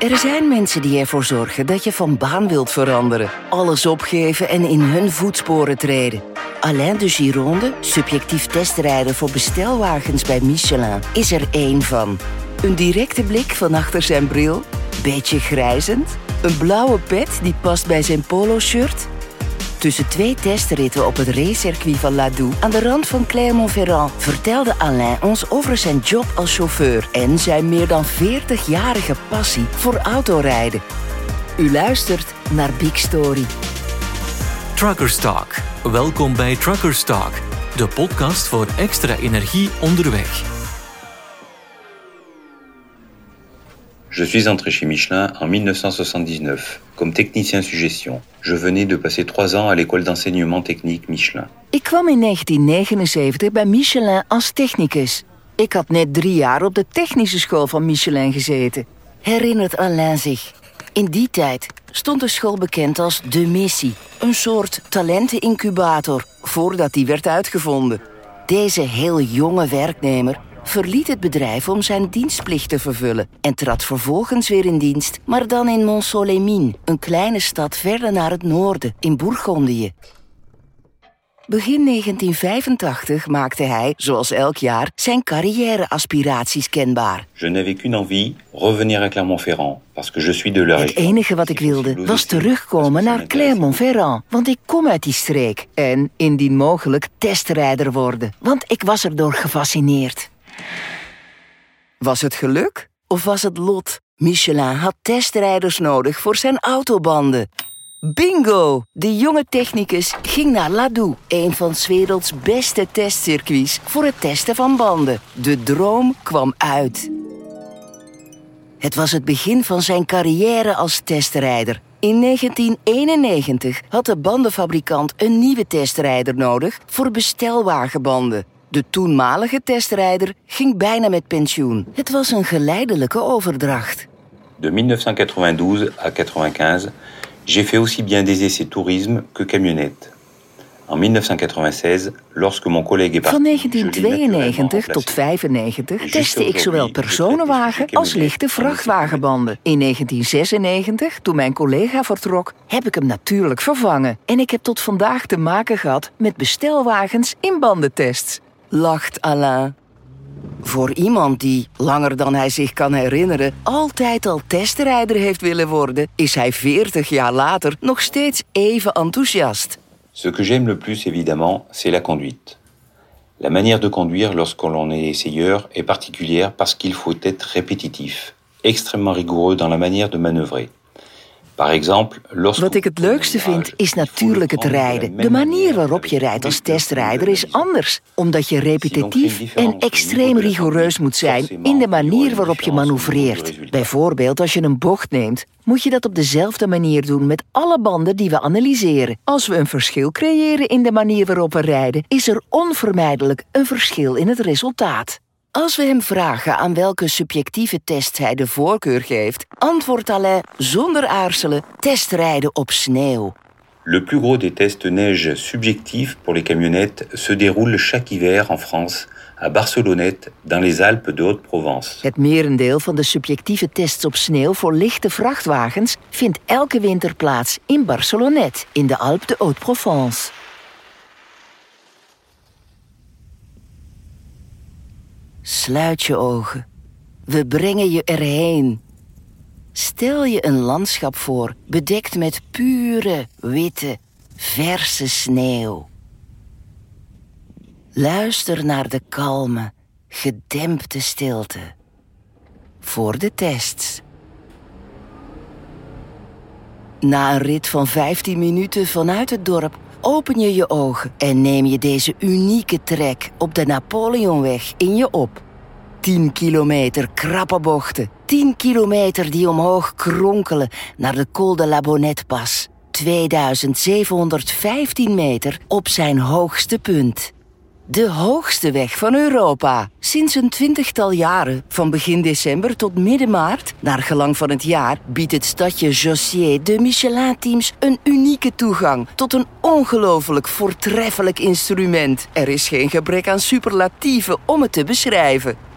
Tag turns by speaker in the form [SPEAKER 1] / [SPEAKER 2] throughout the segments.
[SPEAKER 1] Er zijn mensen die ervoor zorgen dat je van baan wilt veranderen, alles opgeven en in hun voetsporen treden. Alain de Gironde, subjectief testrijder voor bestelwagens bij Michelin, is er één van. Een directe blik van achter zijn bril, beetje grijzend, een blauwe pet die past bij zijn polo-shirt Tussen twee testritten op het racecircuit van Ladoux aan de rand van Clermont-Ferrand vertelde Alain ons over zijn job als chauffeur en zijn meer dan 40-jarige passie voor autorijden. U luistert naar Big Story.
[SPEAKER 2] Truckers Talk. Welkom bij Truckers Talk, de podcast voor extra energie onderweg.
[SPEAKER 3] Je suis entré chez Michelin en 1979 comme technicien suggestion. Je venais de passer trois ans à l'école d'enseignement technique Michelin.
[SPEAKER 1] Ik kwam in 1979 bij Michelin als technicus. Ik had net drie jaar op de technische school van Michelin gezeten. Herinnert Alain zich. In die tijd stond de school bekend als De Missie. Een soort talentenincubator, voordat die werd uitgevonden. Deze heel jonge werknemer verliet het bedrijf om zijn dienstplicht te vervullen en trad vervolgens weer in dienst, maar dan in Mont-Solemin, een kleine stad verder naar het noorden, in Bourgondië. Begin 1985 maakte hij, zoals elk jaar, zijn carrière-aspiraties kenbaar.
[SPEAKER 3] Je n'avais qu'une envie, revenir à Clermont-Ferrand, parce que je suis de la
[SPEAKER 1] Het enige wat ik wilde was terugkomen naar Clermont-Ferrand, want ik kom uit die streek. En, indien mogelijk, testrijder worden, want ik was erdoor gefascineerd. Was het geluk of was het lot? Michelin had testrijders nodig voor zijn autobanden. Bingo! De jonge technicus ging naar Ladoux, een van werelds beste testcircuits voor het testen van banden. De droom kwam uit. Het was het begin van zijn carrière als testrijder. In 1991 had de bandenfabrikant een nieuwe testrijder nodig voor bestelwagenbanden. De toenmalige testrijder ging bijna met pensioen. Het was een geleidelijke overdracht.
[SPEAKER 3] De 1992 à 95, j'ai fait aussi bien des essais tourisme que camionnette. En 1996, lorsque mon collègue est parti,
[SPEAKER 1] Van 1992 tot 95 testte ik zowel personenwagen als lichte vrachtwagenbanden. In 1996, toen mijn collega vertrok, heb ik hem natuurlijk vervangen. En ik heb tot vandaag te maken gehad met bestelwagens in bandentests lacht Alain. Voor iemand die, langer dan hij zich kan herinneren, altijd al testrijder heeft willen worden, is hij 40 jaar later nog steeds even enthousiast.
[SPEAKER 3] Ce que j'aime le plus, évidemment, c'est la conduite. La manière de conduire lorsque l'on est essayeur est particulière parce qu'il faut être répétitif, extrêmement rigoureux dans la manière de manœuvrer.
[SPEAKER 1] Wat ik het leukste vind, is natuurlijk het rijden. De manier waarop je rijdt als testrijder is anders, omdat je repetitief en extreem rigoureus moet zijn in de manier waarop je manoeuvreert. Bijvoorbeeld als je een bocht neemt, moet je dat op dezelfde manier doen met alle banden die we analyseren. Als we een verschil creëren in de manier waarop we rijden, is er onvermijdelijk een verschil in het resultaat. Als we hem vragen aan welke subjectieve test hij de voorkeur geeft, antwoordt Alain zonder aarzelen testrijden op sneeuw.
[SPEAKER 3] Le plus gros des tests neige subjectifs pour les camionnettes se déroule chaque hiver en France à Barcelonnette, dans les Alpes de Haute-Provence.
[SPEAKER 1] Het merendeel van de subjectieve tests op sneeuw voor lichte vrachtwagens vindt elke winter plaats in Barcelonnette, in de Alpes de Haute-Provence. Sluit je ogen. We brengen je erheen. Stel je een landschap voor, bedekt met pure, witte, verse sneeuw. Luister naar de kalme, gedempte stilte. Voor de tests. Na een rit van 15 minuten vanuit het dorp open je je ogen en neem je deze unieke trek op de Napoleonweg in je op. 10 kilometer krappe bochten, 10 kilometer die omhoog kronkelen naar de Col de la Bonnette pas. 2715 meter op zijn hoogste punt. De hoogste weg van Europa. Sinds een twintigtal jaren, van begin december tot midden maart, naar gelang van het jaar, biedt het stadje Jossier de Michelin-teams een unieke toegang tot een ongelooflijk voortreffelijk instrument. Er is geen gebrek aan superlatieven om het te beschrijven.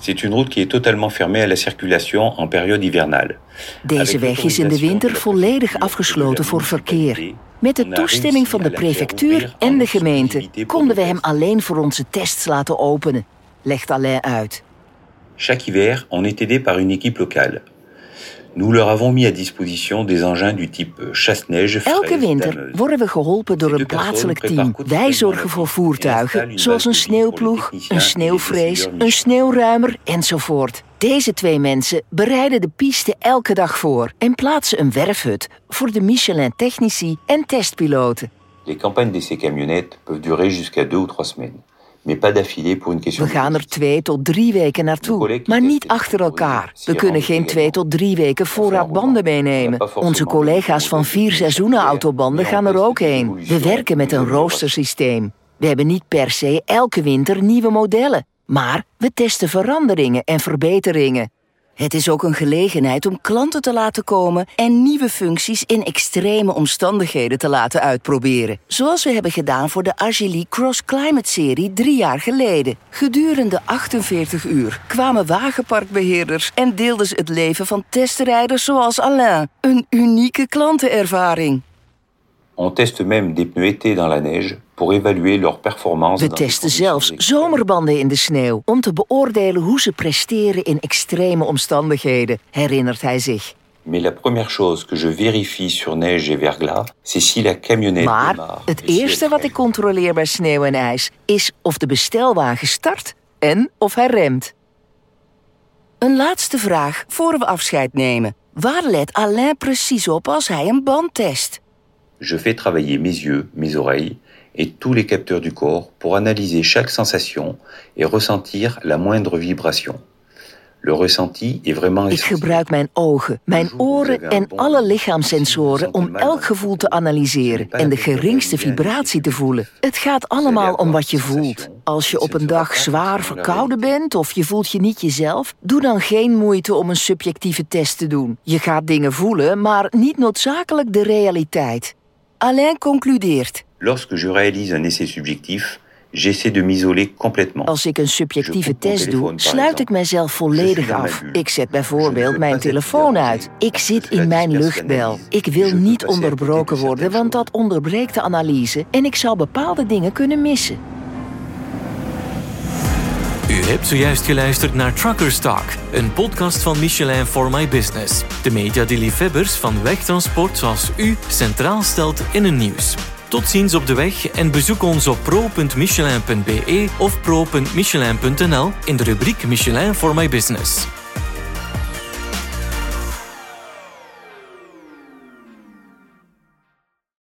[SPEAKER 3] C'est une route qui est totalement fermée à la circulation en période hivernale.
[SPEAKER 1] Deze weg is in de winter volledig afgesloten voor verkeer. Met de toestemming van de prefectuur en de gemeente konden we hem alleen voor onze tests laten openen, legt Alain uit.
[SPEAKER 3] Chaque hiver, on est aidé par une équipe locale. Nous leur avons mis à disposition des engins du type chasse-neige.
[SPEAKER 1] Elke winter worden we geholpen door een plaatselijk team. Wij zorgen voor voertuigen, zoals een sneeuwploeg, een sneeuwvrees, een sneeuwruimer enzovoort. Deze twee mensen bereiden de piste elke dag voor en plaatsen een werfhut voor de Michelin-technici en testpiloten.
[SPEAKER 3] Les campagnes d'essai camionnettes peuvent durer jusqu'à deux ou trois semaines.
[SPEAKER 1] We gaan er twee tot drie weken naartoe, maar niet achter elkaar. We kunnen geen twee tot drie weken voorraad banden meenemen. Onze collega's van vier seizoenen autobanden gaan er ook heen. We werken met een roostersysteem. We hebben niet per se elke winter nieuwe modellen, maar we testen veranderingen en verbeteringen. Het is ook een gelegenheid om klanten te laten komen en nieuwe functies in extreme omstandigheden te laten uitproberen. Zoals we hebben gedaan voor de Agili Cross Climate Serie drie jaar geleden. Gedurende 48 uur kwamen wagenparkbeheerders en deelden ze het leven van testrijders zoals Alain. Een unieke klantenervaring.
[SPEAKER 3] On teste même des pneus été dans la neige pour évaluer leur performance.
[SPEAKER 1] We testen zelfs zomerbanden in de sneeuw om te beoordelen hoe ze presteren in extreme omstandigheden, herinnert hij zich.
[SPEAKER 3] Mais la première chose que je vérifie sur neige et verglas, c'est si la camionnette
[SPEAKER 1] Maar
[SPEAKER 3] démarre
[SPEAKER 1] het eerste wat ik controleer bij sneeuw en ijs is of de bestelwagen start en of hij remt. Een laatste vraag voor we afscheid nemen. Waar let Alain precies op als hij een band test?
[SPEAKER 3] Je fais travailler mes yeux, mes oreilles et tous les capteurs du corps pour analyser chaque sensation et ressentir la moindre vibration. Le ressenti est vraiment
[SPEAKER 1] Ik gebruik mijn ogen, mijn oren en alle lichaamssensoren om elk gevoel te analyseren en de geringste vibratie te voelen. Het gaat allemaal om wat je voelt. Als je op een dag zwaar verkouden bent of je voelt je niet jezelf, doe dan geen moeite om een subjectieve test te doen. Je gaat dingen voelen, maar niet noodzakelijk de realiteit. Alain concludeert.
[SPEAKER 3] Lorsque je réalise un essai subjectif, j'essaie de m'isoler complètement.
[SPEAKER 1] Als ik een subjectieve test doe, sluit ik mijzelf volledig af. Ik zet bijvoorbeeld mijn telefoon uit. Ik zit in mijn luchtbel. Ik wil niet onderbroken worden, want dat onderbreekt de analyse en ik zou bepaalde dingen kunnen missen.
[SPEAKER 2] Hebt zojuist geluisterd naar Truckers Talk, een podcast van Michelin for My Business. De media die liefhebbers van wegtransport zoals u centraal stelt in hun nieuws. Tot ziens op de weg en bezoek ons op pro.michelin.be of pro.michelin.nl in de rubriek Michelin for My Business.